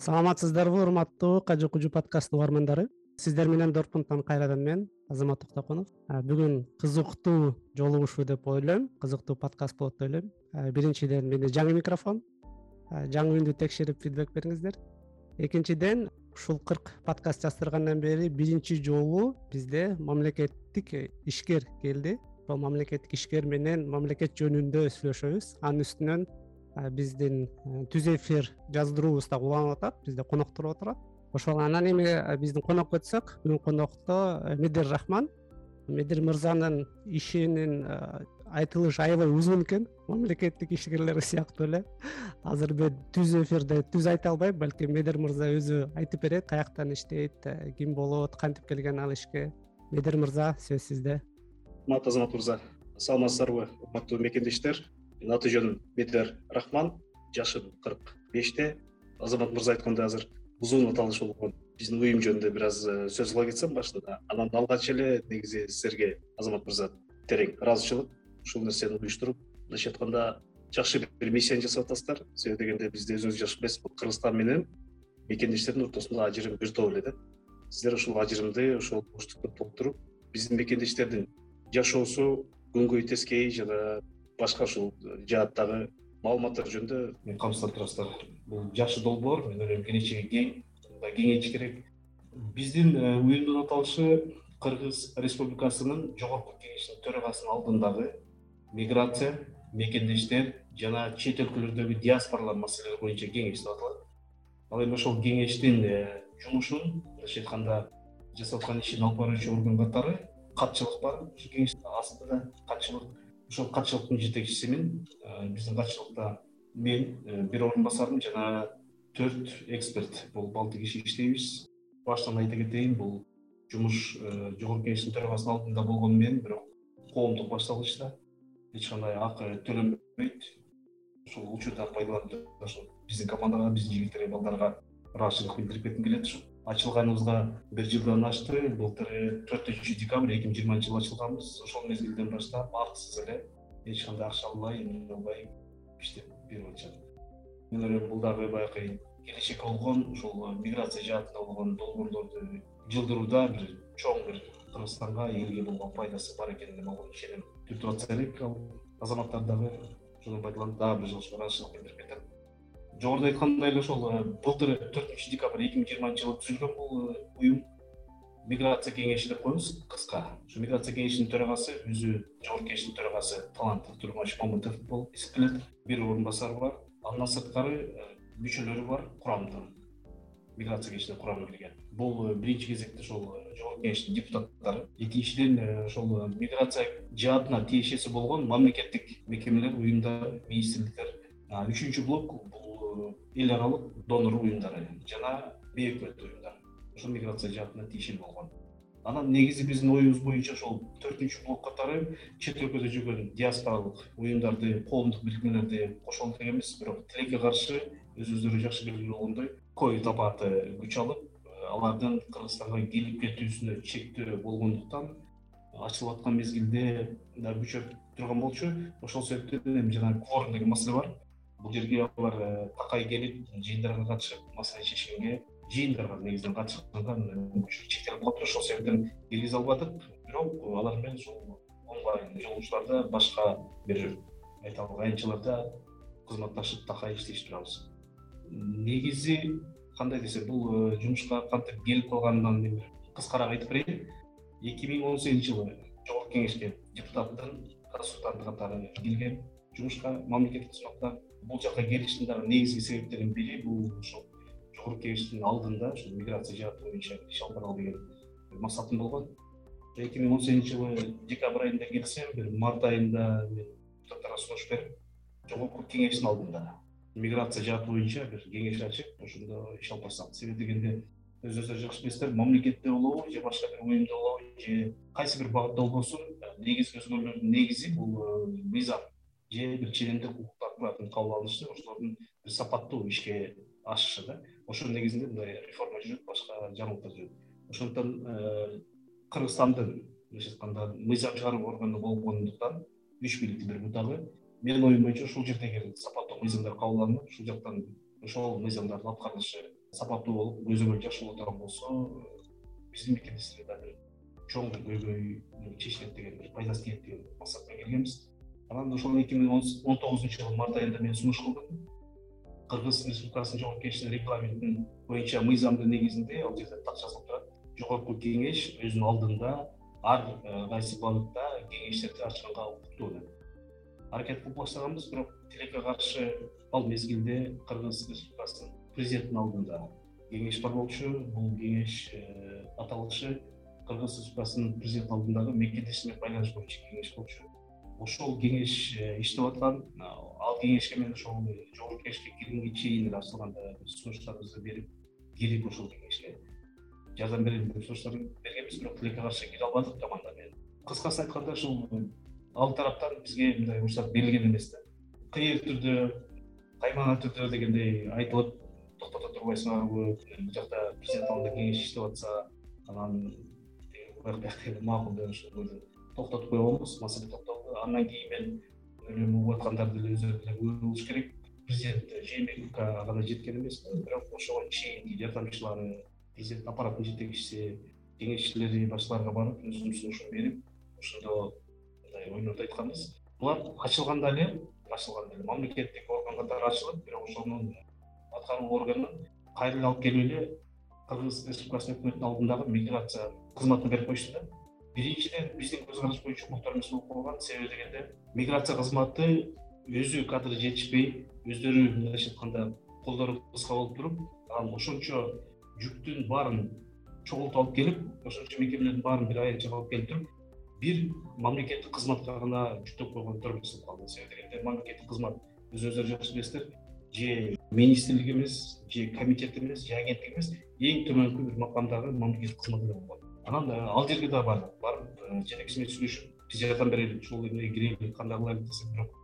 саламатсыздарбы урматтуу кажы кужу подкасттын угармандары. Сиздер менен доркунттан кайрадан мен азамат токтокунов бүгүн кызыктуу жолугушуу деп ойлойм. Кызыктуу подкаст болот деп ойлойм. Биринчиден менде жаңы микрофон. Жаңы үндү текшерип фидбек бериңиздер. Экинчиден ушул кырк подкаст жаздыргандан бери биринчи жолу бизде мамлекеттик ишкер келди. Ошол мамлекеттик ишкер менен мамлекет жөнүндө сүйлөшөбүз. Анын үстүнөн биздин түз эфир жаздыруубуз дагы уланып атат бизде коноктор отурат ошол анан эми биздин конокко өтсөк бүгүнкү конокто медер рахман. Медер мырзанын ишинин айтылышы аябай узун экен мамлекеттик ишкерлер сыяктуу эле. Азыр мен түз эфирде түз айта албайм балким медер мырза өзү айтып берет каяктан иштейт ким болот кантип келген ал ишке. Медер мырза сөз сизде. Урматтуу азамат мырза саламатсыздарбы урматтуу мекендештер менин аты жөнүм медер рахман жашым кырк беште. Азамат мырза айткандай азыр узун аталышы болгон. Биздин уюм жөнүндө бир аз э, сөз кыла кетсем башында анан алгач эле негизи силерге азамат мырза терең ыраазычылык. Ушул нерсени уюштуруп мындайча айтканда жакшы бир миссияны жасап атасыздар. Себеби дегенде бизде өзүңүз жакшы билесиз кыргызстан менен. Мекендештердин ортосунда ажырым бир топ эле да. Сиздер ушул ажырымды ошол боштукту толтуруп биздин мекендештердин жашоосу күнгөй тескей жана башка ушул жааттагы маалыматтар жөнүндө камсыздап турасыздар. Бул жакшы долбоор мен ойлойм келечеги кең. Мындай кеңейиш керек. Биздин э, уюмдун аталышы кыргыз республикасынын жогорку кеңешинин төрагасынын алдындагы миграция мекендештер жана чет өлкөлөрдөгү диаспоралар маселелери боюнча кеңеш деп аталат ал эми ошол кеңештин э, жумушун мындайча айтканда жасап аткан ишин алып баруучу орган катары катчылык бар. Ушул кеңештин астында катчылык ошол катчылыктын жетекчисимин. Биздин катчылыкта мен э, бир орун басарым жана төрт эксперт. Болуп алты киши иштейбиз. Баштан айта кетейин бул жумуш э, жогорку кеңештин төрагасынын алдында болгону менен бирок коомдук башталышта эч кандай акы төлөнбөйт. Ушул учурдан пайдаланып ошо биздин командага биздин жигиттерге балдарга ыраазычылык билдирип кетким келет. Ушу ачылганыбызга бир жылдан ашты былтыр төртүнчү декабрь эки миң жыйырманчы жылы ачылганбыз. Ошол мезгилден баштап акысыз эле эч кандай акча албай эмне албай иштеп берип атышат. Мен ойлойм бул дагы баягы келечекке болгон ушул миграция жаатында болгон долбоорлорду жылдырууда бир чоң бир кыргызстанга элге болгон пайдасы бар экенине могу ишенем. Түртүп атса керек ал азаматтар дагы ошодон пайдаланып дагы бир жолу ыраазычылык билдирип кетем жогоруда айткандай эле ошол э, былтыр төртүнчү декабрь эки миң жыйырманчы жылы түзүлгөн бул э, уюм миграция кеңеши деп коебуз кыска. Ушу миграция кеңешинин төрагасы өзү жогорку кеңештин төрагасы талант турмаш мамытов болуп эсептелет. Бир орун басары бар. Андан сырткары э, мүчөлөрү бар курамда миграция кеңешине курамына кирген бул биринчи кезекте ошол жогорку кеңештин депутаттары. Экинчиден ошол миграция жаатына тиешеси болгон мамлекеттик мекемелер уюмдар министрликтер. Үчүнчү блок бул эл аралык донор уюмдары жана бейөкмөттүү уюмдар. Ошол миграция жаатына тиешелүү болгон. Анан негизи биздин оюбуз боюнча ошол төртүнчү блок катары чет өлкөдө жүргөн диаспоралык уюмдарды коомдук бирикмелерди кошолу эмес бирок тилекке каршы өзүңүздөргө жакшы белгилүү болгондой ковид апаты күч алып алардын кыргызстанга келип кетүүсүнө чектөө болгондуктан ачылып аткан мезгилде дагы күчөп турган болчу. Ошол себептен эми жанагы кворум деген маселе бар бул жерге алар э, такай келип жыйындарга катышып маселени чечкенге жыйындарга негизинен катышканга чектелип калыптыр ошол себептен киргизе албадык. Бирок алар менен ушул онлайн жолугушууларда башка бир айталы аянтчаларда кызматташып такай иштешип турабыз. Негизи кандай десем бул э, жумушка кантип келип калганынан мен кыскараак айтып берейин. Эки миң он сегизинчи жылы жогорку кеңешке депутаттын консультанты катары келгем жумушка мамлекеттик кызматта бул жака келиштин дагы негизги себептеринин бири бул ошол жогорку кеңештин алдында ушул миграция жааты боюнча иш алып баралы деген максатым болгон. Эки миң он сегизинчи жылы декабрь айында келсем бир март айында мен депутаттарга сунуш берип жогорку кеңештин алдында миграция жааты боюнча бир кеңеш ачып ошондо иш алып барсак себеби дегенде өзүңүздөр жакшы билесиздер мамлекетте болобу же башка бир уюмда болобу же кайсы бир багытта болбосун негизги өзгөрүүлөрдүн негизи бул э, мыйзам же бир ченемдик укуктук акттын кабыл алынышы ошолордун бир сапаттуу ишке ашышы да. Ошонун негизинде мындай реформа жүрөт башка жаңылыктар жүрөт. Ошондуктан э, кыргызстандын мындайча айтканда мыйзам чыгаруу органы болгондуктан үч бийликтин бир бутагы менин оюм боюнча ушул жердеги сапаттуу мыйзамдар кабыл алынып ушул жактан ошол мыйзамдардын аткарылышы сапаттуу болуп көзөмөл жакшы боло турган болсо биздин мекендештер дагы чоң көйгөй чечилет деген бир пайдасы тиет деген максат менен келгенбиз анан ошол эки миң он тогузунчу жылы март айында мен сунуш кылдым. Кыргыз республикасынын жогорку кеңешинин регламентин боюнча мыйзамдын негизинде ал жерде так жазылып турат. Жогорку кеңеш өзүнүн алдында ар э, кайсы багытта кеңештерди ачканга укуктуу деп аракет кылып баштаганбыз бирок тилекке каршы ал мезгилде кыргыз республикасынын президенттин алдында кеңеш бар болчу. Бул кеңеш э, аталышы кыргыз республикасынын президенти алдындагы мекендештик менен байланыш боюнча кеңеш болчу ошол кеңеш э, иштеп аткан ал кеңешке мен ошол жогорку кеңешке киргенге чейин эле ачылганда сунуштарыбызды берип кирип ошол кеңешке жардам берели деп сунуштар бергенбиз бирок тилекке каршы кире албадык команда менен кыскасын айтканда ушул ал тараптан бизге мындай уруксат берилген эмес да. Кыйыр түрдө каймана түрдө дегендей айтылып токтото турбайсыңарбы бул жакта президент алдында кеңеш иштеп атса анан бияк бияк макул деп ойдон токтотуп албайбыз маселе токтолду андан кийин мен ойлойм угуп аткандар деле өздөрү деле күбө болуш керек президент жээнбековго гана жеткен эмес бирок ошого чейинки жардамчылары президент аппараттын жетекчиси кеңешчилери башкаларга барып өзүнүн сунушун берип ошондо мындай ойнорду айтканбыз. Булар ачылганда эле ачылганда эле мамлекеттик орган катары ачылып бирок ошонун аткаруу органын кайра эле алып келип эле кыргыз республикасынын өкмөтүнүн алдындагы миграция кызматына берип коюшту да биринчиден биздин көз караш боюнча эмес болуп калган себеби дегенде миграция кызматы өзү кадры жетишпей өздөрү мындайча айтканда колдору кыска болуп туруп анан ошончо жүктүн баарын чогултуп алып келип ошончо мекемелердин баарын бир айылчага алып келип туруп бир мамлекеттик кызматка гана жүктөп койгон эмес болуп калды. Себеби дегенде мамлекеттик кызмат өзүңүздөр жакшы билесиздер. Же министрлик эмес же комитет эмес же агенттик эмес эң төмөнкү бир макамдагы мамлекеттик кызмат анан э, ал жерге да бардык барып жетекчиси менен сүйлөшүп биз жардам берели ушул эмеге кирели кандай кылайлы десек бирок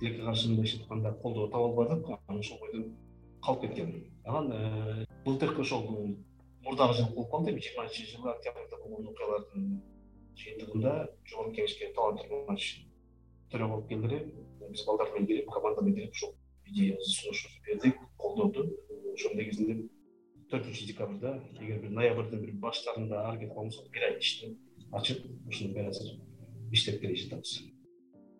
тилекке каршы мындайча айтканда колдоо таба албадык анан ошол бойдон калып кеткен анан э, былтыркы ошол мурдагы жылы болуп калды эми жыйырманчы жылы октябрда болгон окуялардын жыйынтыгында жогорку кеңешке талант төрага болуп келди. Эле биз балдар менен кирип команда менен кирип ушул идеябызды сунушубузду бердик колдоду. Ошонун негизинде төртүнчү декабрда эгер бир ноябрдын бир баштарында аракет кылган болсок бир ай ичинде ачып ушуну бир азыр иштеп келе жатабыз.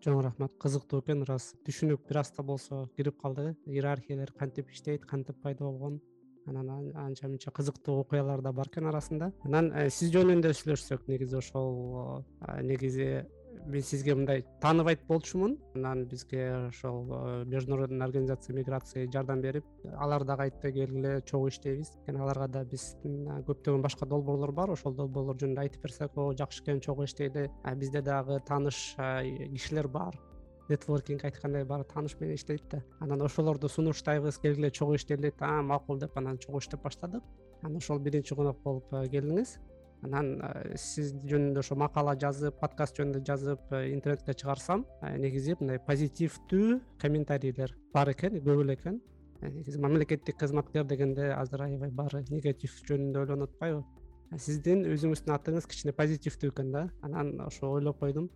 Чоң рахмат. Кызыктуу экен ырас түшүнүк бир аз да болсо кирип калды. Иерархиялер кантип иштейт кантип пайда болгон анан анча мынча кызыктуу окуялар да бар экен арасында. Анан э, сиз жөнүндө сүйлөшсөк негизи ошол негизи мен сизге мындай тааныбайт болчумун. Анан бизге ошол э, международный организация миграции жардам берип алар дагы айтты келгиле чогуу иштейбиз. Анткени аларга да биздин көптөгөн башка долбоорлор бар. Ошол долбоорлор жөнүндө айтып берсек о жакшы экен чогуу иштейли бизде дагы тааныш кишилер бар. Нетворкинг айткандай баары тааныш менен иштейт да. Анан ошолорду сунуштайбыз келгиле чогуу иштейли а макул деп анан чогуу иштеп баштадык. Анан ошол биринчи конок болуп э, келдиңиз анан э, сиз жөнүндө ошо макала жазып подкаст жөнүндө жазып э, интернетке чыгарсам э, негизи мындай позитивдүү комментарийлер бар экен көп эле экен. Негизи мамлекеттик кызматкер дегенде азыр аябай баары негатив жөнүндө ойлонуп атпайбы. Сиздин өзүңүздүн атыңыз кичине позитивдүү экен да. Анан ошо ойлоп койдум.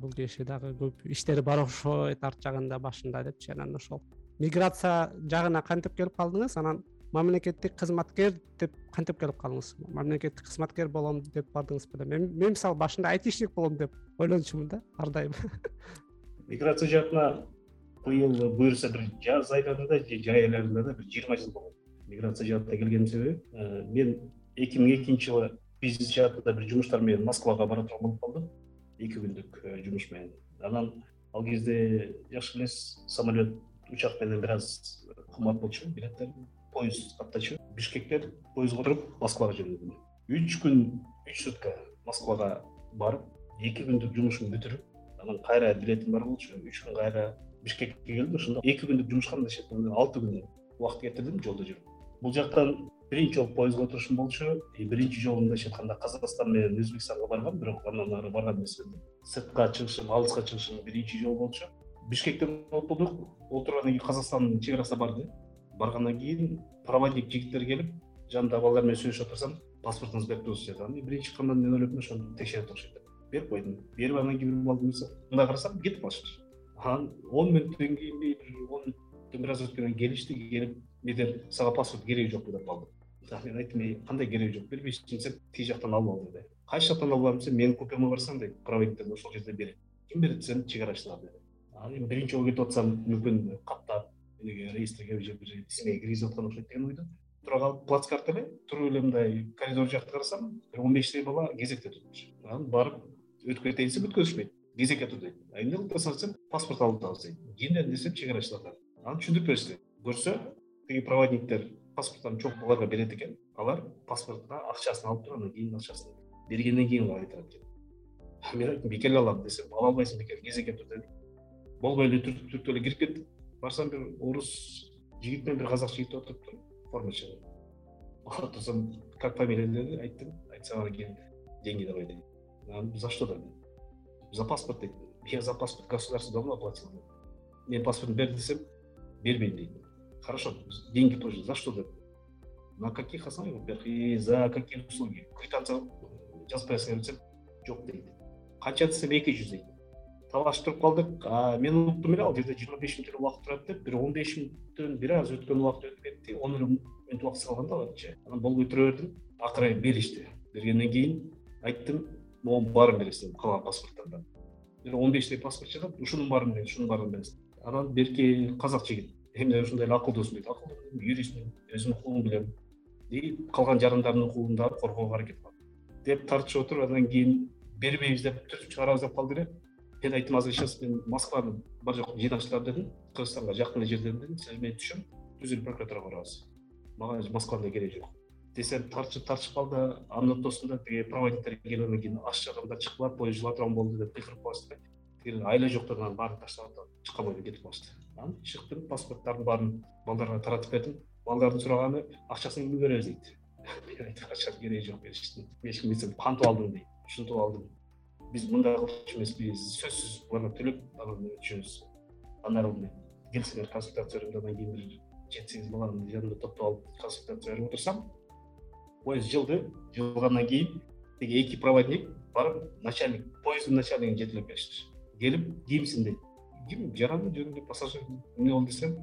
Бул киши дагы көп иштери бар окшойт арт жагында башында депчи. Анан ошол миграция жагына кантип келип калдыңыз? Анан мамлекеттик кызматкер деп кантип келип калдыңыз мамлекеттик кызматкер болом деп бардыңыз беле мен мисалы башында айтишник болом деп ойлончумун да ар дайым миграция жаатына быйыл буюрса бир жаз айларында же жай айларында да бир жыйырма жыл болот. Миграция жаатына келгеним себеби э, мен эки миң экинчи жылы бизнес жаатында бир жумуштар менен москвага бара турган болуп калдым. Эки күндүк э, жумуш менен. Анан ал кезде жакшы билесиз самолет учак менен бир аз кымбат болчу билеттер поезд каттачу бишкектен поездго отуруп москвага жөнөдүм үч күн үч сутка москвага барып эки күндүк жумушумду бүтүрүп анан кайра билетим бар болчу. Үч күн кайра бишкекке келдим. Ошондо эки күндүк жумушка мындайча алты күн убакыт кетирдим жолдо жүрүп. Бул жактан биринчи жолу поездго отурушум болчу. Биринчи жолу мындайча айтканда казакстан менен өзбекстанга баргам бирок андан ары барган эмес эдим сыртка чыгышым алыска чыгышым биринчи жолу болчу. Бишкектен отурдук. Отургандан кийин казакстандын чек арасына барды баргандан кийин проводник жигиттер келип жанымдагы балдар менен сүйлөшүп отурсам паспортуңузду берип туруңуз деді анан биринчи чыккандан мен ойлоп элем ошону текшере турушат деп. Берип койдум берип анан кийин бир балдын мындай карасам кетип калышты анан он мүнөттөн кийинби он мүнөттөн бир аз өткөндөн кийин келишти келип медер сага паспорт кереги жокпу деп калды мен айттым кандай кереги жок? бербейсиңби десем тиги жактан алып ал деди. Кайсы жактан алып алам? десем менин купеме барсаң дейт проводниктер ошол жерде берет ким берет? десем чек арачылар деди. Анан эми биринчи жолу кетип атсам мүмкүн каттап реестрге же бир исиме киргизип аткан окшойт деген ойдо тура калып плацкартта эле туруп эле мындай коридор жакты карасам бир он бештей бала кезекте турупчу анан барып өтүп кетейин десем өткөзүшпөйт. Кезекке тур дейт а эмне кылып атасыңар десем паспорт алып атабыз дейт кимден десем чек арачылардан анан түшүндүрүп беришти. Көрсө тиги проводниктер паспорттарын чогуу баларга берет экен. Алар паспортуна акчасын алып туруп анан кийин акчасын бергенден кийин гана кайтарат экен. Мен айттым бекер эле алам десем ала албайсың бекер кезекке тур деди болбой эле түртүп эле кирип кеттим барсам бир орус жигит менен бир казак жигит отуруптур форма чыгып отурсам как фамилия деди айттым анан кийин деньги давай дейт за что дедим за паспорт дейт я за паспорт государство давно оплатило мен паспортун бер десем бербейм дейт хорошо деньги тоже за что деп на каких основаниях? Во первых и за какие услуги? Квитанция жазып коесыңар десем жок дейт канча десем эки жүз дейт талашып туруп калдык мен уктум эле ал жерде жыйырма беш мүнөт эле убакыт турат деп бир он беш мүнөттөн бир аз өткөн убакыт өтүп кетти. Он эле мүнөт убактысы калган да аларчы анан болбой тура бердим. Акыры беришти. Бергенден кийин айттым могу баарын бересиз дедим калган паспорттардан бир он бештей паспорт чыгып ушунун баарын ушунун баарын бересиз анан берки казак жигит. Эмне ушундай эле акылдуусуң дейт акылдуу юристмин өзүмдүн укугумду билем и калган жарандарымдын укугун дагы коргоого аракет кылам. Деп тартышып отуруп анан кийин бербейбиз деп түртүп чыгарабыз деп калды эле мен айттым азыр сейчас мен москванын бар жок жыйнакчылары дедим кыргызстанга жакын эле жерден дедим. Сиз менен түшөм түз эле прокуратурага барабыз. Мага москванын кереги жок. Десем тартышып тартышып калды анын ортосунда тиги проводниктер келгенден кийин аш адамдар чыгып барып поезд жыла турган болду деп кыйкырып калышты тигилер айла жоктор баарын таштап чыккан бойдон кетип калышты анан чыктым паспорттардын баарын балдарга таратып бердим. Балдардын сураганы акчасын кимге беребиз дейт. Мен айттым акчанын кереги жок беришти мен эч кимге десем кантип алдың дейт ушинтип алдым биз мындай кылчу эмеспиз сөзсүз буларга төлөп анан андан ары келсеңер консультация берем андан кийин бир жети сегиз баланы жанымда топтоп алып консультация берип отурсам поезд жылды. Жылгандан кийин тиги эки проводник барып начальник поезддин начальнигин жетелеп келишти келип кимсиң? дейт ким? Жарандын жөнүндө пассажир эмне болду десем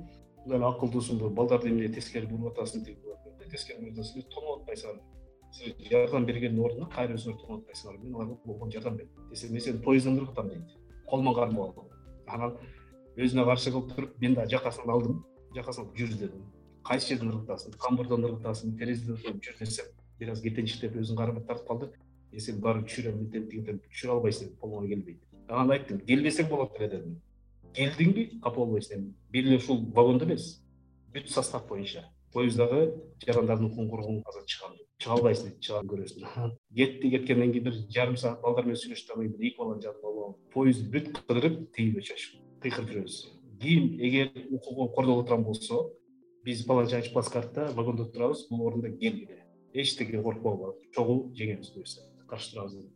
мындай эле акылдуусуңбу балдарды эмне тескери буруп атасың тиги тескери буруп атасың тонуп атпайсыңарбы жардам бергендин ордуна кайра өзүңөр тонуп атпайсыңарбы мен аларга болгон жардам бердим десем мен сени поезддон ыргытам дейт. Колуман кармап алып анан өзүнө каршы кылып туруп мен дагы жакасынан алдым. Жакасын алып жүр дедим. Кайсы жерден ыргытасың камбурдон ыргытасың терезеден жүр десем бир аз кетенчиктеп өзүн кармап тартып калды. Мен сени барып түшүрөм мынтип тигинтип түшүрө албайсың колуңан келбейт анан айттым келбесең болот эле дедим. Келдиңби капа болбойсуң эми бир эле ушул вагондо эмес. Бүт состав боюнча. Поезддагы жарандардын укугун коргогонго азыр чыгам чыга албайсың дейт чыгам көрөсүң кетти кеткенден кийин бир жарым саат балдар менен сүйлөшүп кийин бир эки баланы жаныма алып алып поезд бүт кыдырып чачып кыйкырып жүрөбүз. Ким эгер укугу кордоло турган болсо биз паланча плацкартта вагондо турабыз бул орунда келгиле эчтеке коркпогула чогуу жеңебиз буюрса каршы турабыз деп.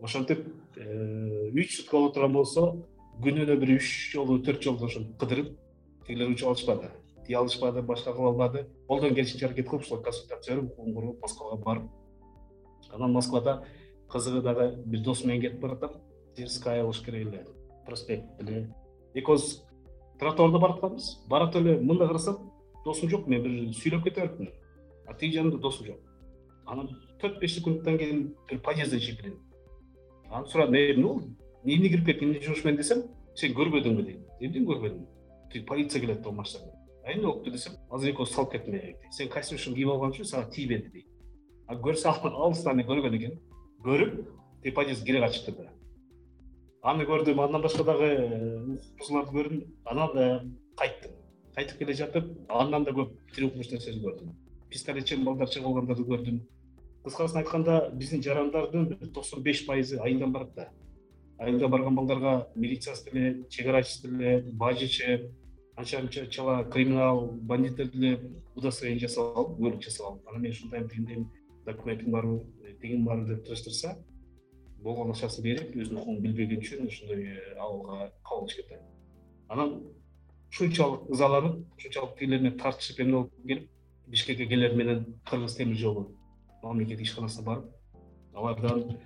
Ошентип э, үч сутка боло турган болсо күнүнө бир үч жолу төрт жолу ошентип кыдырып тигилер учуп алышпады тие алышпады башка кыла албады колдон келишинче аракет кылып ушулар консультация берип укугун коргоп москвага барып. Анан москвада кызыгы дагы бир досум менен кетип баратам тверская болуш керек эле проспект эле экөөбүз тротуарда баратканбыз баратып эле мында карасам досум жок мен бир сүйлөп кете берипмин а тиги жанымда досум жок. Анан төрт беш секундтан кийин бир подъездден чыгып келет анан сурадым эмне болду эмне кирип кеттиң эмне жумуш менен десем сен көрбөдүңбү дейт эмнени көрбөдүм тиги полиция келет алмаштан эмне болупту десем азыр экөөбүз салып кеттим сен костюмшуңду кийип алган үчүн сага тийбеди дейт а көрсө алыстан эле көргөн экен. Көрүп тиги подъездди кире ачыптыр да аны көрдүм андан башка дагы укук бузууларды көрдүм. Анан да кайттым. Кайтып келе жатып андан да көп тревожный нерселерди көрдүм. Пистолетчен балдар чыгып алгандарды көрдүм. Кыскасын айтканда биздин жарандардын бир токсон беш пайызы айылдан барат да. Айылда барган балдарга милициясы деле чек арачысы деле бажичи анча мынча чала криминал бандиттер деле удостоверение жасап алып куөлүк жасап алып анан мен ушундаймын тигиндеймин документиң барбы тигиң барбы деп тырыштырса болгон акчасын берип өзүнүн укугун билбегени үчүн ошондой абалга кабыл алышып кетет анан ушунчалык ызаланып ушунчалык тигилер менен тартышып эмне болуп келип бишкекке келер менен кыргыз темир жолу мамлекеттик ишканасына барып алардан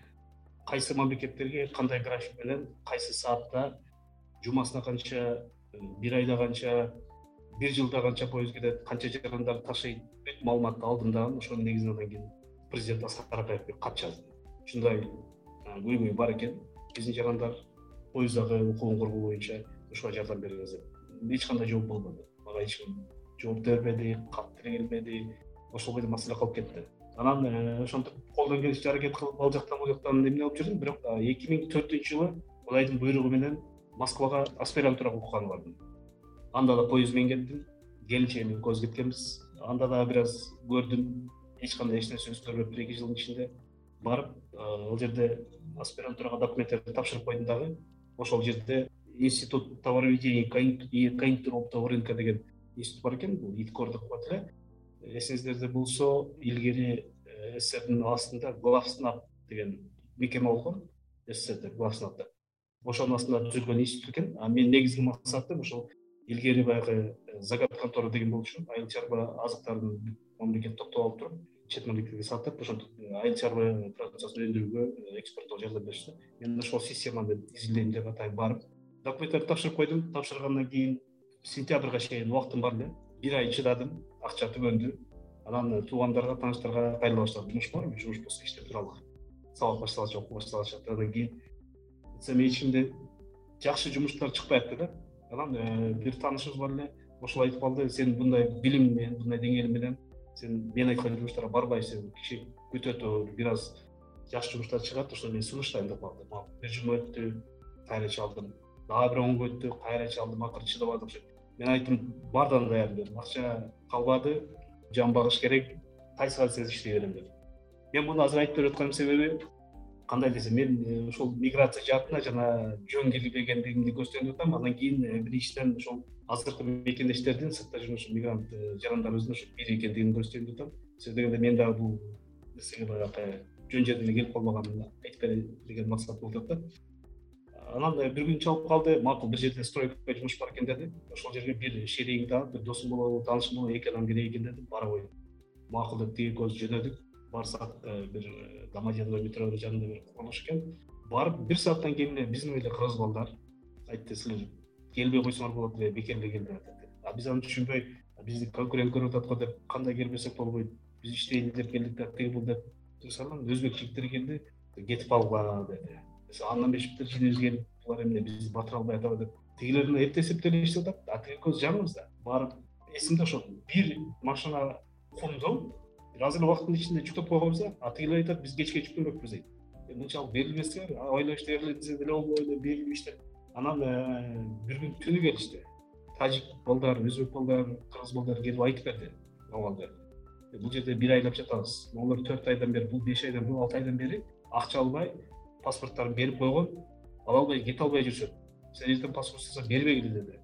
кайсы мамлекеттерге кандай график менен кайсы саатта жумасына канча э, бир айда канча бир жылда канча поезд кетет канча жарандар ташыйт бүт маалыматты алдым дагы ошонун негизинен андан кийин президент аскар акаевге кат жаздым ушундай көйгөй бар экен. Биздин жарандар поезддагы укугун коргоо боюнча ушуга жардам бериңиз деп. Эч кандай жооп болбоду мага эч ким жооп бербеди кат деле келбеди ошол бойдон маселе калып кетти. Анан э, ошентип колдон келишинче аракет кылып ал жактан бул жактан эмне кылып жүрдүм бирок эки миң төртүнчү жылы кудайдын буйругу менен москвага аспирантурага окуганга бардым. Анда да поезд менен кеттим. Келинчегим экөөбүз кеткенбиз. Анда дагы бир аз көрдүм. Эч кандай эч нерсе өзгөрбөптүр эки жылдын ичинде барып ал жерде аспирантурага документтерди тапшырып койдум дагы. Ошол жерде институт товароведения и конъюнктура оптового рынка деген институт бар экен бул иткор деп коет эле эсиңиздерде болсо илгери э, сссрдин астында главснаб деген мекеме болгон. Сссрде главснаб деп ошонун астында түзүлгөн институт экен. Менин негизги максатым ошол илгери баягы э, загад контора деген болчу айыл чарба азыктарын мамлекет топтоп алып туруп чет мамлекетке сатып ошентип э, айыл чарба продукциясын өндүрүүгө э, экспорттоого жардам беришти. Мен ошол системаны изилдейм деп атайын барып документтерди тапшырып койдум. Тапшыргандан кийин сентябрга чейин убактым бар эле бир ай чыдадым акча түгөндү. Анан туугандарга тааныштарга кайрыла баштадым жумуш барбы жумуш болсо иштеп туралык сабак башталачы окуу башталачы андан кийин ичимде жакшы жумуштар чыкпай атты да? Анан э, бир таанышыбыз бар эле ошол айтып калды сен мындай билим менен мындай деңгээлиң менен сен мен айткан жумуштарга барбайсың киши күтөт бир аз жакшы жумуштар чыгат ошону мен сунуштайм деп калды бир жума өттү кайра чалдым дагы бир он күн өттү кайра чалдым акыры чыдабадым мен айттым баардыгына даярмын дедим. Акча калбады жан багыш керек кайсы кайсы иштей берем дедим. Мен муну азыр айтып берип атканымдын себеби кандай десем мен э, ошол миграция жаатына жана жөн келбегендигимди көрсөтөм атам андан кийин э, биринчиден ошол азыркы мекендештердин сыртта ушул мигрант э, жарандарыбыздын ошо бир экендигин көрсөтөйүн деп атам себеби дегенде мен дагы бул нерсеге баягы жөн жерден эле келип калбаганымды айтып берейин деген максат болуп атат анан бир күн чалып калды. Макул бир жерде стройка жумуш бар экен деди ошол жерге бир шеригиңди бир досуң болобу таанышың болобу эки адам кирейин экен деди бара коюн макул деп тиги экөөбүз жөнөдүк барсак бир домодедово метро жанында бир курулуш экен. Барып бир сааттан кийин эле биздин эле кыргыз балдар айтты силер келбей койсоңор болот эле бекер эле келип атат а биз аны түшүнбөй бизди конкурент көрүп атат го деп кандай келбесек болбойт биз иштейли деп келдик да тиги бул деп анан өзбек жигиттери келди кетип калгыла деди. Андан бешиптер жинибиз келип булар эмне бизди батыра албай атабы деп. Тигилер эрте эсептеп эле иштеп атат. А тиги экөөбүз жаңыбыз да барып эсимде ошол бир машина кумду бир аз эле убакыттын ичинде жүктөп койгонбуз да а тигилер айтат биз кечке жүктөмөкпүз дейт. Мынчалык берилбесеңер аябай иштегиле десе деле берилбейт деп анан э, бир күн түнү келишти тажик балдар өзбек балдар кыргыз балдар келип айтып берди абалды «Э, бул жерде бир айлап жатабыз. Могулар төрт айдан бери бул беш айдан бул алты айдан бери акча албай паспортторун берип койгон ала албай кете албай жүрүшөт сен эртең паспорт бербегиле деди.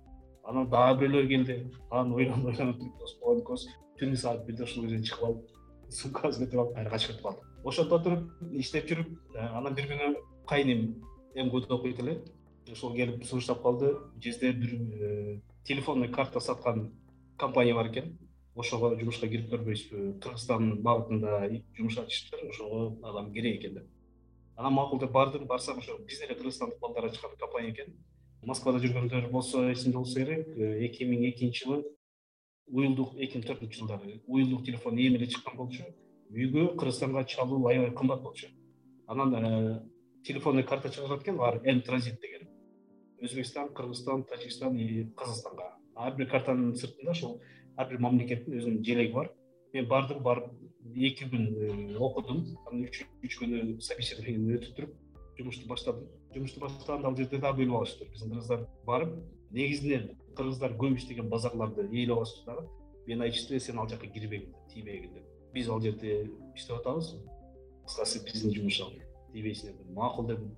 Анан дагы бирөөлөр келди. Анан ойлонуп ойлонуп туруп дос болгон экөөбүз түнү саат бирде ошол жерден чыгып алып сумкабызды бүтүп алып кайра качып кетип калдык ошентип отуруп иштеп жүрүп э, анан бир күнү кайынем мгуда окуйт эле ошол келип сунуштап калды. Жезде бир э, телефонный карта саткан компания бар экен. Ошого жумушка кирип көрбөйсүзбү кыргызстан багытында жумуш ачышыптыр ошого адам керек экен деп. Анан макул деп бардым барсам ошо биздин эле кыргызстандык балдар ачкан компания экен. Москвада жүргөндөр болсо эсинде болсо керек. Э, эки миң экинчи жылы уюлдук эки миң төртүнчү жылдары уюлдук телефон эми эле чыккан болчу үйгө кыргызстанга чалуу аябай кымбат болчу. Анан э, телефонный карта чыгарат экен баары м транзит деген. Өзбекстан кыргызстан тажикстан и казакстанга ар бир картанын сыртында ошол ар бир мамлекеттин өзүнүн желеги бар. Мен бардым барып эки күн э, окудум. Анан үч күнү собеседованиеден өтүп туруп жумушту баштадым. Жумушту баштаганда ал жерде дагы бөлүп алышыптыр биздин кыргыздар барып негизинен кыргыздар көп иштеген базарларды ээлеп алышты дагы мени айтышты сен ал жака кирбегин тийбегин деп биз ал жерде иштеп атабыз. Кыскасы биздин жумуш ал. Тийбейсиң дедим макул дедим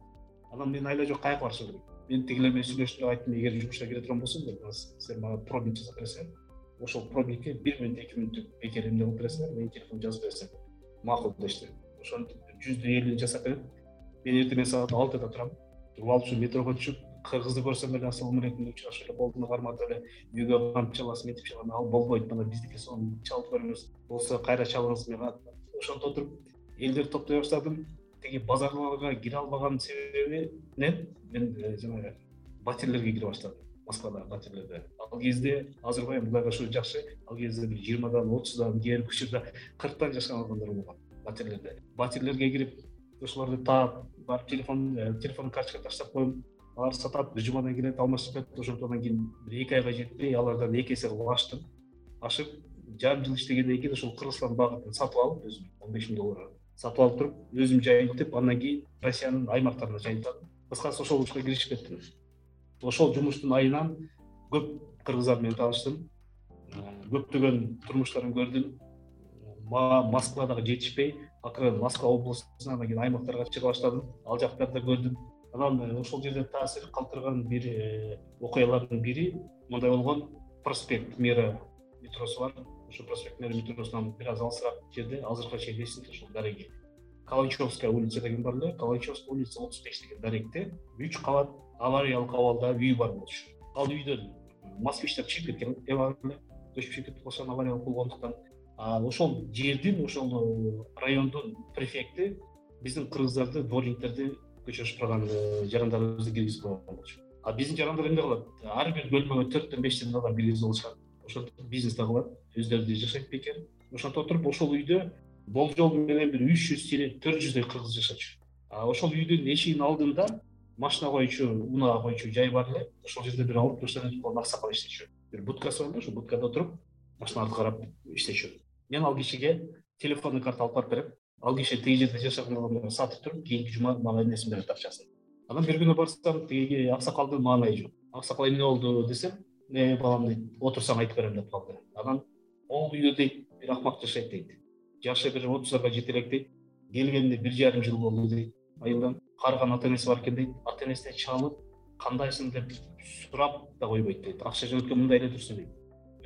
анан мен айла жок каяка барышым керек? Мен тигилер менен сүйлөштүм айттым эгер жумушка кире турган болсоң сен мага пробник жасап бересиңер. Ошол пробникке бир мүнөт эки мүнөттүк бекер эмне кылып бересиңер менин телефондумду жазып бересиңер. Макул дешти ошентип жүздү элүүнү жасап берип мен эртең менен саат алтыда турам. Туруп алып ушу метрого түшүп кыргызды көрсөм эле ассалому алейкум учурашып эле колдуну карматып эле үйгө камап чаласың чалам ал болбойт мына биздики сонун чалып көрүңүз. Болсо кайра чалыңыз мен ошентип отуруп элдерди топтой баштадым. Тиги базарларга кире албаган себебинен мен э, жанагы батирлерге кире баштадым. Москвадагы батирлерде ал кезде азыркы эми кудайга шүгүр жакшы. Ал кезде бир жыйырмадан отуздан кээ бир учурда кырктан жашаган адамдар болгон батирлерде батирлерге кирип ошолорду таап барып телефон э, телефондун карточкага таштап коем алар сатат бир жумадан келет алмашып кетет ошондон кийин бир эки айга жетпей алардан эки эсе кылып аштым ашып жарым жыл иштегенден кийин ошол кыргызстан багытын сатып алып өзүм он беш миң долларга сатып алып туруп өзүм жайылтып андан кийин россиянын аймактарына жайылтадым кыскасы ошол ишке киришип кеттим. Ошол жумуштун айынан көп кыргыздар менен тааныштым көптөгөн турмуштарын көрдүм. Мага москва дагы жетишпей акырын москва областына анан кийин аймактарга чыга баштадым ал жактарды көрдүм анан э, ошол жерде таасир калтырган бир э, окуялардын бири мындай болгон проспект мира метросу бар. Ошо проспект мира метросунан бир аз алысыраак жерде азыркыга чейин эсимде ушул дареги. Каланчевская улица деген бар эле каланчевская улица отуз беш деген даректе үч кабат авариялык абалда үй бар болчу ал үйдөн москвичтер чыгып кеткен эле көчүп чыгып кетип калышкан авариялык болгондуктан. Ошол жердин ошол э, райондун префекти биздин кыргыздарды дворниктерди э, жарандарыбызды киргизип койгон болчу а биздин жарандар эмне кылат? Ар бир бөлмөгө төрттөн бештен адам киргизип алышат ошентип бизнес да кылат өздөрү жашайт бекер ошентип отуруп ошол үйдө болжол менен бир үч жүз тире төрт жүздөй кыргыз жашачу. Ошол үйдүн эшигинин алдында машина коючу унаа коючу жай бар эле. Ошол жерде бир алып кылган аксакал иштечү бир будкасы бар да ошол будкада отуруп машиналарды карап иштечү мен ал кишиге телефонный карта алып барып берем ал киши тиги жерде жашаган адамдарга сатып туруп кийинки жума мага эмнесин берет акчасын анан бир күнү барсам тиги аксакалдын маанайы жок. Аксакал эмне болду десем э балам дейт отурсаң айтып берем деп калды. Анан могул үйдө дейт бир акмак жашайт дейт. Жашы бир отуздарга жете элек дейт келгенине бир жарым жыл болду дейт айылдан карыган ата энеси бар экен дейт ата энесине чалып кандайсың? деп сурап да койбойт дейт акча жөнөткөн мындай эле турсун дейт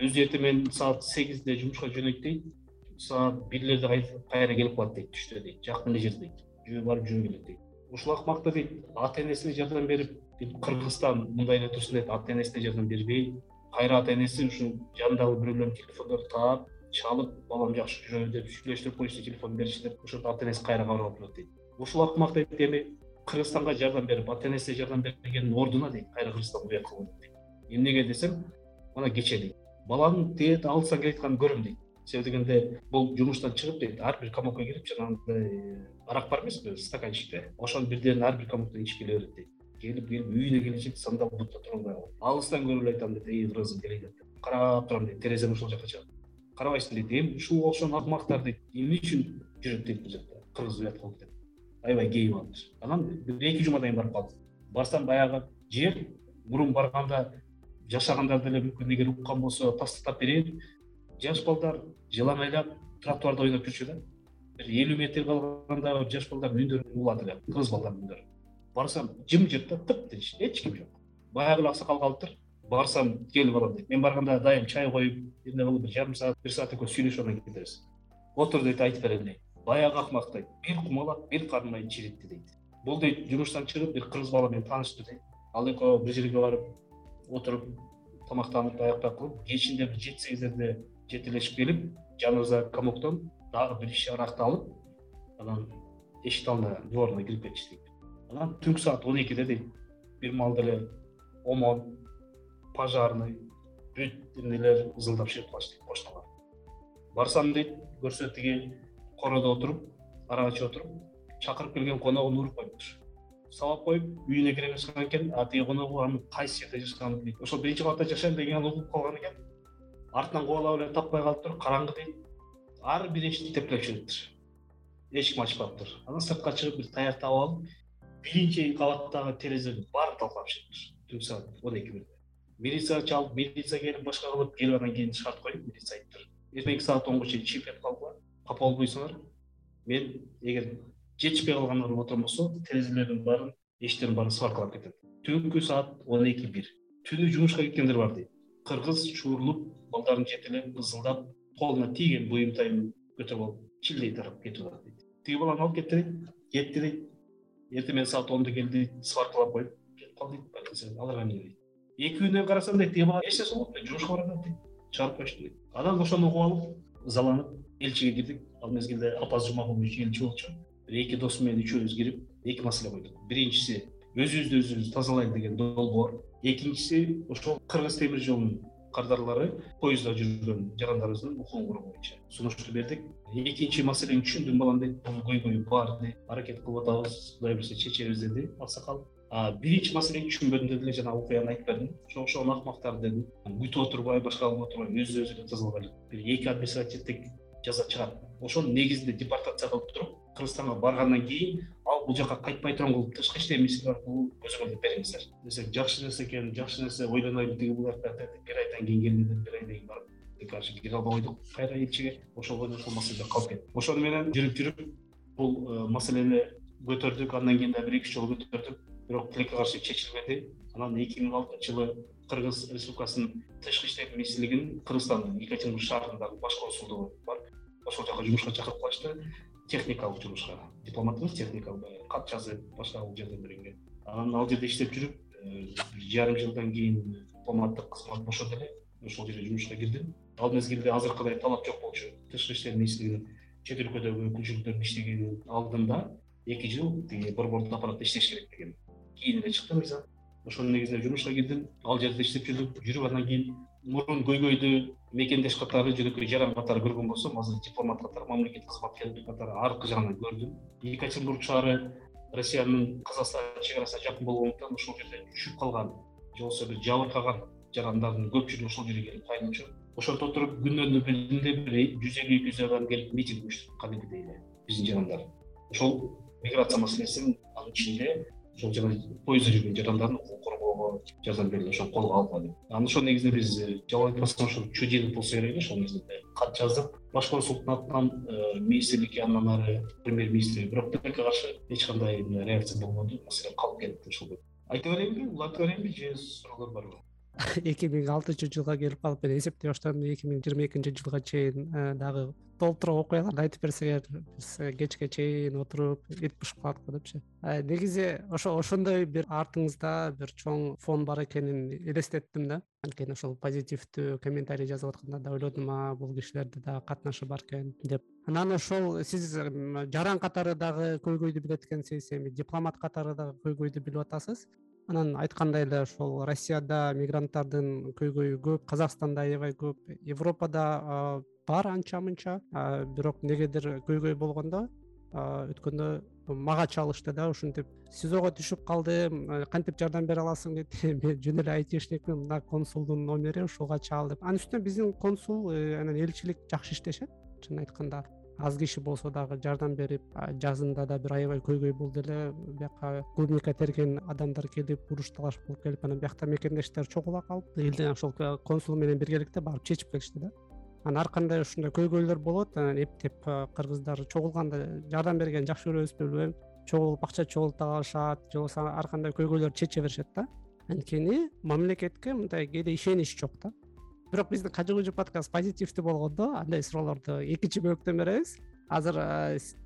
өзү эртең менен саат сегизде жумушка жөнөйт дейт саат бирлерде кайра келип калат дейт түштө дейт жакын эле жер дейт. Жөө барып жөө келет дейт. Ушул акмак да дейт ата энесине жардам берип кыргызстан мындай эле турсун дейт ата энесине жардам бербей кайра ата энеси ушул жанындагы бирөөлөрдүн телефондорун таап чалып балам жакшы жүрө деп сүйлөштүрүп коюшты телефон беришти деп ошентип ата энеси кайра кабыл алып турат дейт. Ушул акмак дейт эми кыргызстанга жардам берип ата энесине жардам бергендин ордуна дейт кайра кыргызстанга уят кылып атат дейт эмнеге десем мына кечээ дейт. Баланын тигерде алыстан келатканын көрөм дейт себеби дегенде бул жумуштан чыгып дейт ар бир комокко кирип жанагындай э, арак бар эмеспи стаканчикте ошонун бирдерин ар бир комоктон ичип келе берет дейт. Келип келип үйүнө келечек сандал бутта тура албай калат алыстан көрүп эле айтам дейт эй кыргызым келейин деп. Карап турам дейт. Терезем ушул жака чыгат карабайсың дейт. Эми ушуга окшогон акмактар дейт. Эмне үчүн жүрөт дейт бул жакта кыргыз уят кылып деп. Аябай кейип алыптыр анан бир эки жумадан кийин барып калдым. Барсам баягы жер мурун барганда жашагандар деле мүмкүн. Эгер уккан болсо тастыктап берейин жаш балдар жыламайлап тротуарда ойноп жүрчү да. Бир элүү метр калганда жаш балдардын үндөрүн угулат эле кыргыз балдардын үндөрү барсам жымжырт да тыптынч эч ким жок. Баягы эле аксакал калыптыр барсам кел балам дейт мен барганда дайым чай коюп эмне кылып бир жарым саат бир саат экөөбүз сүйлөшүп анан кетебиз отур дейт айтып берем дейт баягы акмак дейт бир кумалак бир карын майын чиритти дейт. Бул дейт жумуштан чыгып бир кыргыз бала менен таанышты дейт ал экөө бир жерге барып отуруп тамактанып аяктап кылып кечинде бир жети сегиздерде жетелешип келип жаныбызда комоктон дагы бир иш аракты алып анан эшиктин алдына дворуна кирип кетишти. Анан түнкү саат он экиде дейт бир маалда эле омон пожарный бүт эмнелер ызылдап чыгып калышты кошуналар барсам дейт көрсө тиги короодо отуруп арак ичип отуруп чакырып келген коногун уруп коюптур. Сабап коюп үйүнө кире башлаган экен а тиги коногу анын кайсы жерде жашаганын билбейт ошол биринчи кабатта жашайм дегенин угуп калган экен артынан кубалап эле таппай калыптыр караңгы дейт. Ар бир эшикти тепкилеп жүрүптүр эч ким ачпаптыр анан сыртка чыгып бир таяк таап алып биринчи кабаттагы терезенин баарын талкалап чыгыптыр түнкү саат он эки бирде. Милиция чалып милиция келип башка кылып келип анан кийин шарт коюп милиция айтыптыр эртеңки саат онго чейин чыгып кетип калгыла. Капа болбойсуңар мен эгер жетишпей калгандарым отурган болсо терезелердин баарын эшиктердин баарын сваркалап кетем. Түнкү саат он эки бир. Түнү жумушка кеткендер бар дейт. Кыргыз балдарын жетелеп ызылдап колуна тийген буюм көтөрүп алып чилдей тарап кетип атат дейт. Тиги баланы алып кетти дейт кетти дейт эртең менен саат ондо келди дейт сваркалап коюп кетип калды дейт аларга эмне дейт. Эки күнүнөн карасам дейт тиги бала эч нерсе болбопту дейт жумушка барат дейт чыгарып коюшту дейт. Анан ошону угуп алып ызаланып элчиге кирдик. Ал мезгилде алпаз жумагулович элчи болчу. Эки досум менен үчөөбүз кирип эки маселе койдук. Биринчиси өзүбүздү өзүбүз тазалайлы деген долбоор. Экинчиси ошол кыргыз темир жолунун кардарлары поездда жүргөн жарандарыбыздын укугу боюнча сунушту бердик. Экинчи маселени түшүндүм. Балам дейт бул көйгөй бар дейт аракет кылып атабыз. Кудай буюрса чечебиз деди. Аксакал биринчи маселени түшүнбөдүм деди. Эле жана окуяны айтып бердим ошо ошого акмактар дедим күтүп отурбай башка кылып отурбай өз өзүнө тызылып эле бир эки административдик жаза чыгат. Ошону негизинде депортация кылып туруп кыргызстанга баргандан кийин ал бул жака кайтпай турган тышкы иштер министрлиги аркылуу көзөмөлдөп бериңиздер десек жакшы нерсе экен жакшы нерсе ойлонойлу тиги бул жака бир айдан кийин келдим деп бир айдан кийин барып короче кире албай койдук кайра элчиге ошол бойдон ошол маселе калып кетти. Ошону менен жүрүп жүрүп бул э, маселени көтөрдүк. Андан кийин дагы бир эки үч жолу көтөрдүк. Бирок тилекке каршы чечилбеди анан эки миң алтынчы жылы кыргыз республикасынын тышкы иштер министрлигинин кыргызстандын екатеринбург шаарындагы баш консулдугу бар ошол жака жумушка чакырып калышты техникалык жумушка. Дипломат эмес техникалык кат жазып башка жардам бергенге анан ал жерде иштеп жүрүп э, бир жарым жылдан кийин дипломаттык кызмат бошоду эле. Ошол жерге жумушка кирдим. Ал мезгилде азыркыдай талап жок болчу. Тышкы иштер министрлигинин чет өлкөдөгү өкүлчүлүктөрүндө иштегенин алдында эки жыл тиги борбордук аппаратта иштеш керек деген. Кийин эле чыкты мыйзам. Ошонун негизинде жумушка кирдим. Ал жерде иштеп жүрдүк. Жүрүп андан кийин мурун көйгөйдү мекендеш катары жөнөкөй жаран катары көргөн болсом азыр дипломат катары мамлекеттик кызматкер катары аркы жагынан көрдүм. Екатеринбург шаары россиянын казакстан чек арасына жакын болгондуктан ошол жерде түшүп калган же болбосо бир жабыркаган жарандардын көпчүлүгү ошол жерге келип кайночу ошентип отуруп биринде бир жүз элүү эки жүз адам келип митинг уюштурду кадимкидей эле биздин жарандар. Ошол миграция маселесин анын ичинде ошол жана поезддо жүргөн жарандардын укугун коргоого жардам берели ошону колго алгыла деп анан ошол негизинде биз э, жалал айтпастан ошол чудилов болсо керек эле ошол негизинде кат жаздык. Баш консулдуктун э, министрликке андан ары премьер министрге бирок тилекке каршы эч кандай реакция болбоду маселе калып кетти ошол айта берейинби уланта берейинби же суроолор барбы эки миң алтынчы жылга келип калып мен эсептей баштадым эки миң жыйырма экинчи жылга чейин э, дагы толтура окуяларды айтып берсеңер биз кечке чейин отуруп эт бышып калат го депчи э, негизи ошо ошондой бир артыңызда бир чоң фон бар экенин элестеттим да. Анткени ошол позитивдүү комментарий жазып атканда да ойлодум а бул кишилерде дагы катнашы бар экен деп. Анан ошол сиз жаран катары дагы көйгөйдү билет экенсиз эми дипломат катары дагы көйгөйдү билип атасыз анан айткандай эле ошол россияда мигранттардын көйгөйү көп казакстанда аябай көп европада бар анча мынча. Бирок эмнегедир көйгөй болгондо өткөндө мага чалышты да ушинтип. Сизого түшүп калдым кантип жардам бере аласың дейт мен жөн эле айтишникмин мына консулдун номери ушуга чал деп. Анын үстүнө биздин консул э, анан элчилик жакшы иштешет. Чынын айтканда аз киши болсо дагы жардам берип жазында да бир аябай көйгөй болду эле. Бияка клубника терген адамдар келип уруш талаш болуп келип анан биякта мекендештер чогула калып элден ошол консул менен биргеликте барып чечип келишти да. Анан ар кандай ушундай көйгөйлөр болот анан эптеп кыргыздар чогулганда жардам бергенди жакшы көрөбүзбү билбейм чогулуп акча чогулта алышат же болбосо ар кандай көйгөйлөрдү чече беришет да. Анткени мамлекетке мындай кээде ишенич жок да бирок биздин кажы кужу подкаст позитивдүү болгондо андай суроолорду экинчи бөлүктөн беребиз азыр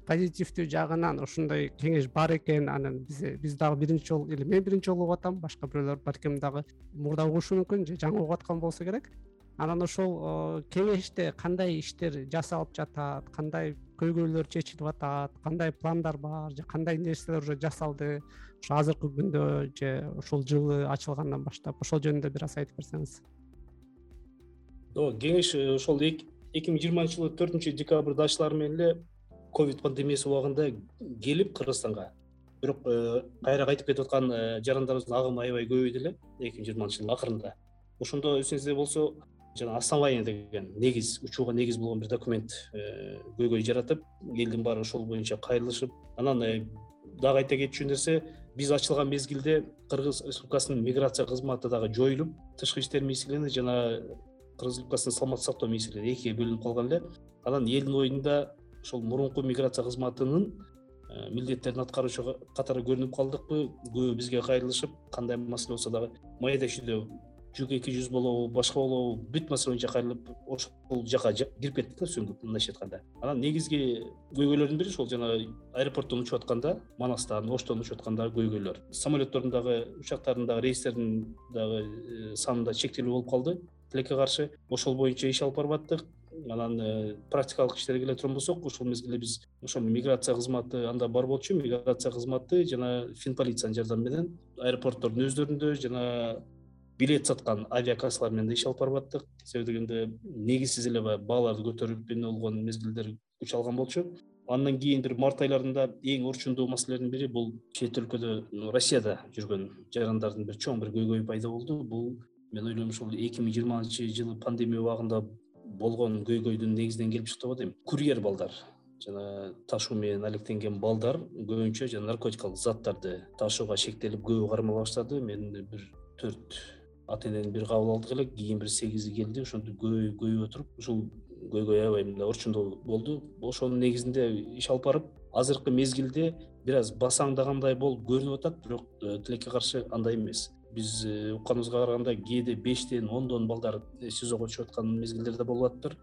позитивдүү жагынан ушундай кеңеш бар экен. Анан биз биз дагы биринчи жолу или мен биринчи жолу угуп атам. Башка бирөөлөр балким дагы мурда угушу мүмкүн же жаңы угуп аткан болсо керек. Анан ошол кеңеште кандай иштер жасалып жатат кандай көйгөйлөр чечилип атат кандай пландар бар же кандай нерселер уже жасалды ошо азыркы күндө же ушул жылы ачылгандан баштап ошол жөнүндө бир аз айтып берсеңиз кеңеш э, ошол эки миң жыйырманчы жылы төртүнчү декабрда ачылаары менен эле ковид пандемиясы убагында келип кыргызстанга. Бирок э, кайра кайтып кетип аткан э, жарандарыбыздын агымы аябай көбөйдү эле эки миң жыйырманчы жылдын акырында ошондо эсиңизде болсо жана основание деген негиз учууга негиз болгон бир документ көйгөй жаратып элдин баары ошол боюнча кайрылышып анан дагы айта кетчү нерсе биз ачылган мезгилде кыргыз республикасынын миграция кызматы дагы жоюлуп тышкы иштер министрлигине жана кыргыз республикасынын саламаттык сактоо министрлиги экиге бөлүнүп калган эле анан элдин оюнда ошол мурунку миграция кызматынын э, милдеттерин аткаруучу катары көрүнүп калдыкпы? Көбү бизге кайрылышып кандай маселе болсо дагы майда чүйдө жүк эки жүз болобу башка болобу бүт маселе боюнча кайрылып ошол жака кирип кеттик да сүңгүп мындайча айтканда. Анан негизги көйгөйлөрдүн бири ошол жана аэропорттон учуп атканда манастан оштон учуп аткандагы көйгөйлөр. Самолеттордун дагы учактардын дагы рейстердин дагы э, санында чектелүү болуп калды тилекке каршы ошол боюнча иш алып барып анан э, практикалык иштерге келе турган болсок ушул мезгилде биз ошол миграция кызматы анда бар болчу миграция кызматы жана фин полициянын жардамы менен аэропорттордун өздөрүндө жана билет саткан авиакассалар менен да иш алып барып аттык себеби дегенде негизсиз эле баягы бааларды көтөрүп эмне болгон мезгилдер күч алган болчу. Андан кийин бир март айларында эң орчундуу маселелердин бири бул чет өлкөдө россияда жүргөн жарандардын бир чоң бир көйгөйү пайда болду. Бул мен ойлойм ушул эки миң жыйырманчы жылы пандемия убагында болгон көйгөйдүн негизинен келип чыкты го дейм. Курьер балдар жана ташуу менен алектенген балдар көбүнчө жана наркотикалык заттарды ташууга шектелип көбү кармала баштады. Мен бир төрт ата энени бир кабыл алдык эле кийин бир сегизи келди ошентип көбөйүп көбөйүп отуруп ушул көйгөй аябай мындай орчундуу болду. Ошонун негизинде иш алып барып азыркы мезгилде бир аз басаңдагандай болуп көрүнүп атат бирок э, тилекке каршы андай эмес биз э, укканыбызга караганда кээде бештен ондон балдар сизого түшүп аткан мезгилдер да болуп атыптыр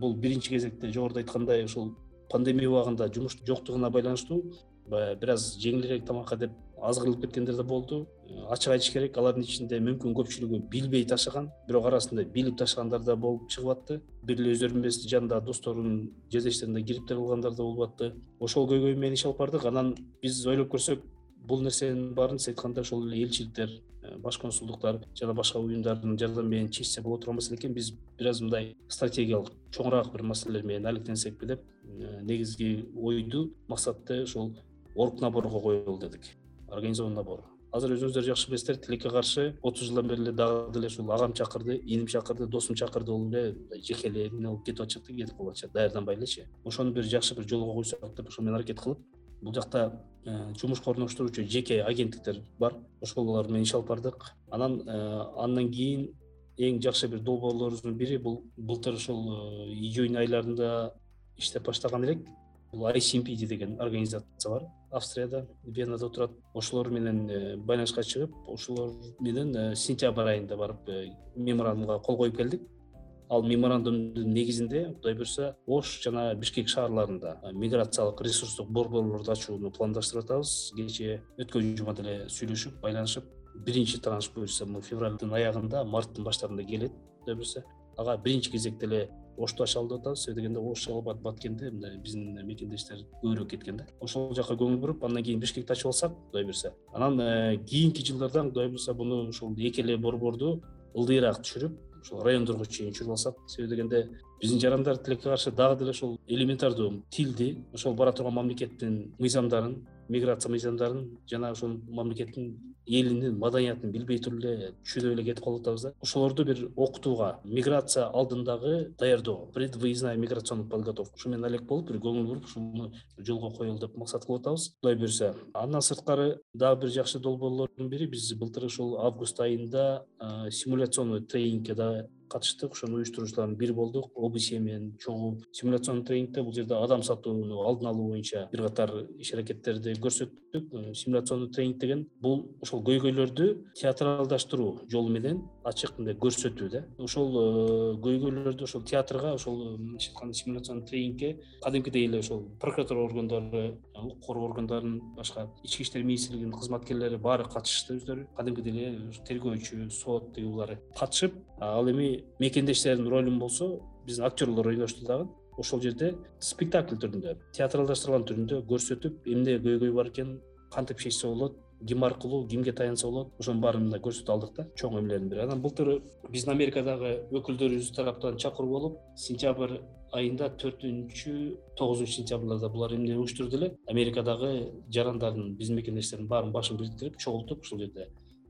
бул биринчи кезекте жогоруда айткандай ушул пандемия убагында жумуш жоктугуна байланыштуу баягы бир аз жеңилирээк тамакка деп аз кырылып кеткендер да болду. Ачык айтыш керек алардын ичинде мүмкүн көпчүлүгү билбей ташыган бирок арасында билип ташыгандар да болуп чыгып атты. Бир эле өздөрү эмес жанындагы досторунун жердештерин да кириптире калгандар да болуп атты ошол көйгөй менен иш алып бардык. Анан биз ойлоп көрсөк бул нерсенин баарын сиз айткандай ошол эле элчиликтер э, баш консулдуктар жана башка уюмдардын жардамы менен чечсе боло турган маселе экен. Биз бир аз мындай стратегиялык чоңураак бир маселелер менен алектенсекпи деп э, негизги ойду максатты ушул орг наборго коелу дедик. Организованный набор. Азыр өзүңүздөр жакшы билесиздер тилекке каршы отуз жылдан бери эле дагы деле ушул агам чакырды иним чакырды досум чакырды болуп эле жеке эле эмне болуп кетип атышат да кетип калып атышат даярданбай элечи ошону бир жакшы бир жолго койсок деп ошол менен аракет кылып бул жакта э, жумушка орноштуруучу жеке агенттиктер бар. Ошолор менен иш алып бардык. Анан э, андан кийин эң жакшы бир долбоорлорубуздун бири бул былтыр ушул э, июнь айларында иштеп баштаган элек. Бул icmpd деген организация бар. Австрияда венада турат. Ошолор менен байланышка чыгып ошолор менен сентябрь айында барып меморандумга кол коюп келдик ал меморандумдун негизинде кудай буюрса ош жана бишкек шаарларында миграциялык ресурстук борборлорду ачууну пландаштырып атабыз кечээ өткөн жума деле сүйлөшүп байланышып биринчи транш буюрса февралдын аягында марттын баштарында келет кудай буюрса ага биринчи кезекте эле ошту ачалы деп атабыз себеби дегенде ош албат баткенде мындай биздин мекендештер көбүрөөк кеткен да ошол жака көңүл буруп андан кийин бишкекти ачып алсак кудай буюрса анан э, кийинки жылдардан кудай буюрса буну ушул эки эле борборду ылдыйраак түшүрүп ушул райондорго чейин түшүрүп алсак себеби дегенде биздин жарандар тилекке каршы дагы деле ушул элементардуу тилди ошол бара турган мамлекеттин мыйзамдарын миграция мыйзамдарын жана ошол мамлекеттин элинин маданиятын билбей туруп эле түшүнбөй эле кетип калып атабыз да. Ошолорду бир окутууга миграция алдындагы даярдоо предвыездная миграционная подготовка. Ушу менен алек болуп бир көңүл буруп ушуну жолго коелу деп максат кылып атабыз. Кудай буюрса андан сырткары дагы бир жакшы долбоорлордун бири биз былтыр ушул август айында симуляционный тренингке да катыштык ошону уюштуруучулардын бири болдук обсе менен чогуу симуляционный тренингде бул жерде адам сатууну алдын алуу боюнча бир катар иш аракеттерди көрсөттүк. Э, симуляционный тренинг деген бул ошол көйгөйлөрдү театралдаштыруу жолу менен ачык мындай көрсөтүү да. Ошол э, көйгөйлөрдү ошол театрга ошол былайча айтканда симуляционный тренингке кадимкидей эле ошол прокуратура органдары укук коргоо органдарынын башка ички иштер министрлигинин кызматкерлери баары катышышты өздөрү. Кадимкидей эле тергөөчү сот тигилары катышып ал эми мекендештердин ролун болсо биздин актерлор ойношту дагы ошол жерде спектакль түрүндө театралдаштырылган түрүндө көрсөтүп эмне көйгөй бар экенин кантип чечсе болот ким аркылуу кимге таянса болот ошонун баарын мындай көрсөтүп алдык да чоң эмелердин бири. Анан былтыр биздин америкадагы өкүлдөрүбүз тараптан чакыруу болуп сентябрь айында төртүнчү тогузунчу сентябрларда булар эмне уюштурду эле америкадагы жарандардын биздин мекендештердин баарынын башын бириктирип чогултуп ушул жерде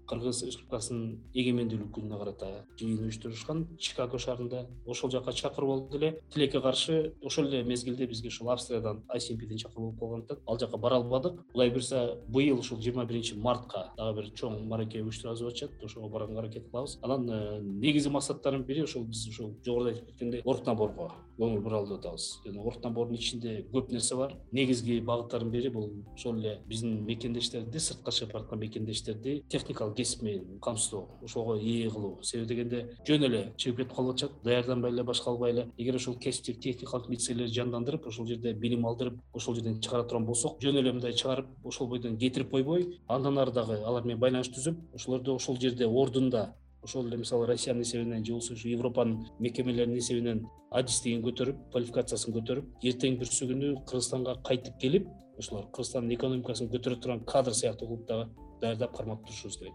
кыргыз республикасынын эгемендүүлүк күнүнө карата жыйын уюштурушкан чикаго шаарында ошол жака чакыруу болду эле тилекке каршы ошол эле мезгилде бизге ушул австриядан icmpден чакыруу болуп калгандыктан ал жака бара албадык. Кудай буюрса быйыл ушул жыйырма биринчи мартка дагы бир чоң маареке уюштурабыз деп атышат. Ошого барганга аракет кылабыз. Анан э, негизги максаттардын бири ошол биз ушул жогоруда айтып кеткендей орг наборго көңүл буралы деп атабыз. Жана орг набордун ичинде көп нерсе бар. Негизги багыттардын бири бул ошол эле биздин мекендештерди сыртка чыгып бараткан мекендештерди техникалык кесип менен камсыздоо ошого ээ кылуу. Себеби дегенде жөн эле чыгып кетип калып атышат даярданбай эле башка албай эле. Эгер ошол кесиптик техникалык лицейлерди жандандырып ошол жерде билим алдырып ошол жерден чыгара турган болсок жөн эле мындай чыгарып ошол бойдон кетирип койбой андан ары дагы алар менен байланыш түзүп ошолорду ошол жерде ордунда ошол эле мисалы россиянын эсебинен же болбосо ушу европанын мекемелеринин эсебинен адистигин көтөрүп квалификациясын көтөрүп эртең күнү кыргызстанга кайтып келип ошолор кыргызстандын экономикасын көтөрө турган кадр сыяктуу кылып дагы даярдап кармап турушубуз керек.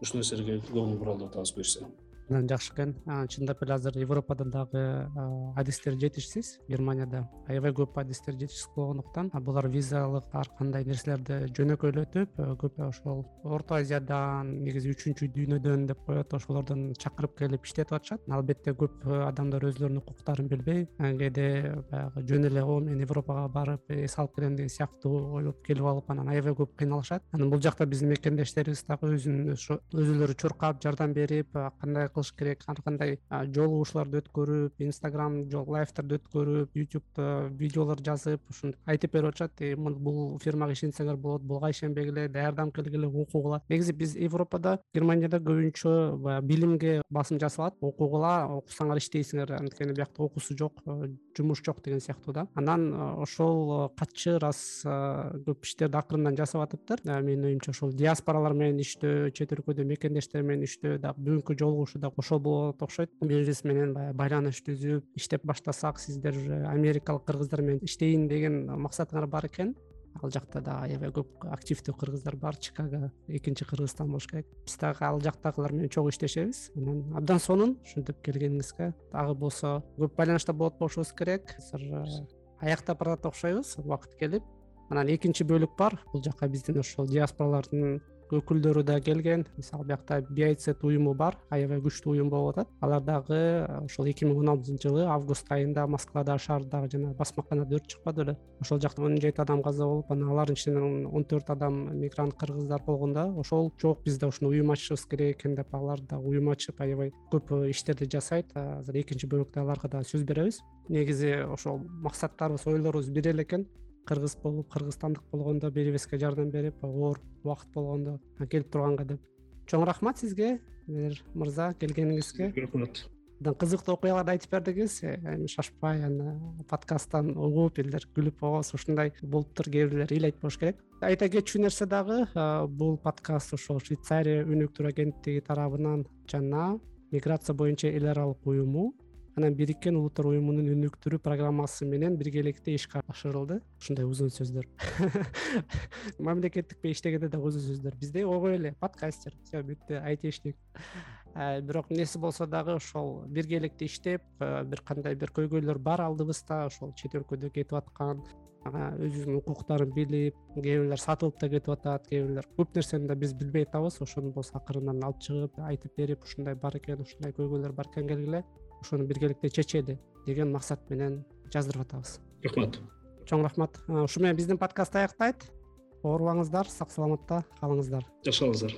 Ушул нерселерге көңүл буралы деп атабыз буюрса анан жакшы экен. Чындап эле азыр европада дагы адистер жетишсиз. Германияда аябай көп адистер жетишсиз болгондуктан булар визалык ар кандай нерселерди жөнөкөйлөтүп көп ошол орто азиядан негизи үчүнчү дүйнөдөн деп коет ошолордон чакырып келип иштетип атышат. Албетте көп адамдар өздөрүнүн укуктарын билбей кээде баягы жөн эле о мен европага барып эс алып келем деген сыяктуу ойлоп келип алып анан аябай көп кыйналышат. Анан бул жакта биздин мекендештерибиз дагы өзүн ошо өзүлөрү чуркап жардам берип кандай кылыш керек. Ар кандай жолугушууларды өткөрүп инстаграм лайфтарды өткөрүп ютубта видеолор жазып ушинтип айтып берип атышат. Бул фирмага ишенсеңер болот буга ишенбегиле даярданып келгиле окугула. Негизи биз европада германияда көбүнчө баягы билимге басым жасалат. Окугула окусаңар иштейсиңер. Анткени биякта окуусу жок жумуш жок деген сыяктуу да. Анан ошол катчы раз көп иштерди акырындан жасап атыптыр. Менин оюмча ошол диаспоралар менен иштөө чет өлкөдө мекендештер менен иштөө дагы бүгүнкү жолугушуу ошол болот окшойт. Бири менен баягы байланыш түзүп иштеп баштасак сиздер америкалык кыргыздар менен иштейин деген максатыңар бар экен. Ал жакта дагы аябай көп активдүү кыргыздар бар. Чикаго экинчи кыргызстан болуш керек. Биз дагы ал жактагылар менен чогуу иштешебиз. Анан абдан сонун ушинтип келгениңизге дагы болсо көп байланышта болот болушубуз керек. Азыр аяктап баратат окшойбуз. Убакыт келип. Анан экинчи бөлүк бар. Бул жака биздин ошол диаспоралардын өкүлдөрү да келген. Мисалы биякта биайцет уюму бар аябай күчтүү уюм болуп атат. Алар дагы ошол эки миң он алтынчы жылы август айында москвада шаардагы жанагы басмаканада өрт чыкпады беле ошол жакта он жети адам каза болуп анан алардын ичинен он төрт адам мигрант кыргыздар болгон да ошол жок биз да ушуну уюм ачышыбыз керек экен деп алар дагы уюм ачып аябай көп иштерди жасайт. Азыр экинчи бөлүктө аларга дагы сөз беребиз. Негизи ошол максаттарыбыз ойлорубуз бир эле экен кыргыз болуп кыргызстандык болгондо бири бирибизге жардам берип оор убакыт болгондо келип турганга деп. Чоң рахмат сизге мер мырза келгениңизге. Рахмат. Кызыктуу окуяларды айтып бердиңиз эми шашпай аны подкасттан угуп элдер күлүп оо ушундай болуптур кээ бирлер эле айтпош керек. Айта кетчү нерсе дагы бул подкаст ошол швейцария өнүктүрүү агенттиги тарабынан жана миграция боюнча эл аралык уюму анан бириккен улуттар уюмунун өнүктүрүү программасы менен биргеликте ишке ашырылды ушундай узун сөздөр. Мамлекеттикпен иштегенде дагы узун сөздөр. Бизде ойбой эле подкастер. Все бүттү айтишник бирок эмнеси болсо дагы ошол биргеликте иштеп бир кандай бир көйгөйлөр бар алдыбызда ошол чет өлкөдө кетип аткан өзүнүн укуктарын билип кээ бирлер сатылып да кетип атат кээ бирлер көп нерсени да биз билбей атабыз. Ошону болсо акырындан алып чыгып айтып берип ушундай бар экен ушундай көйгөйлөр бар экен келгиле ошону биргеликте чечели деген максат менен жаздырып атабыз. Рахмат. Чоң рахмат. Ушу менен биздин подкастты аяктайт. Оорубаңыздар сак саламатта калыңыздар. Жакшы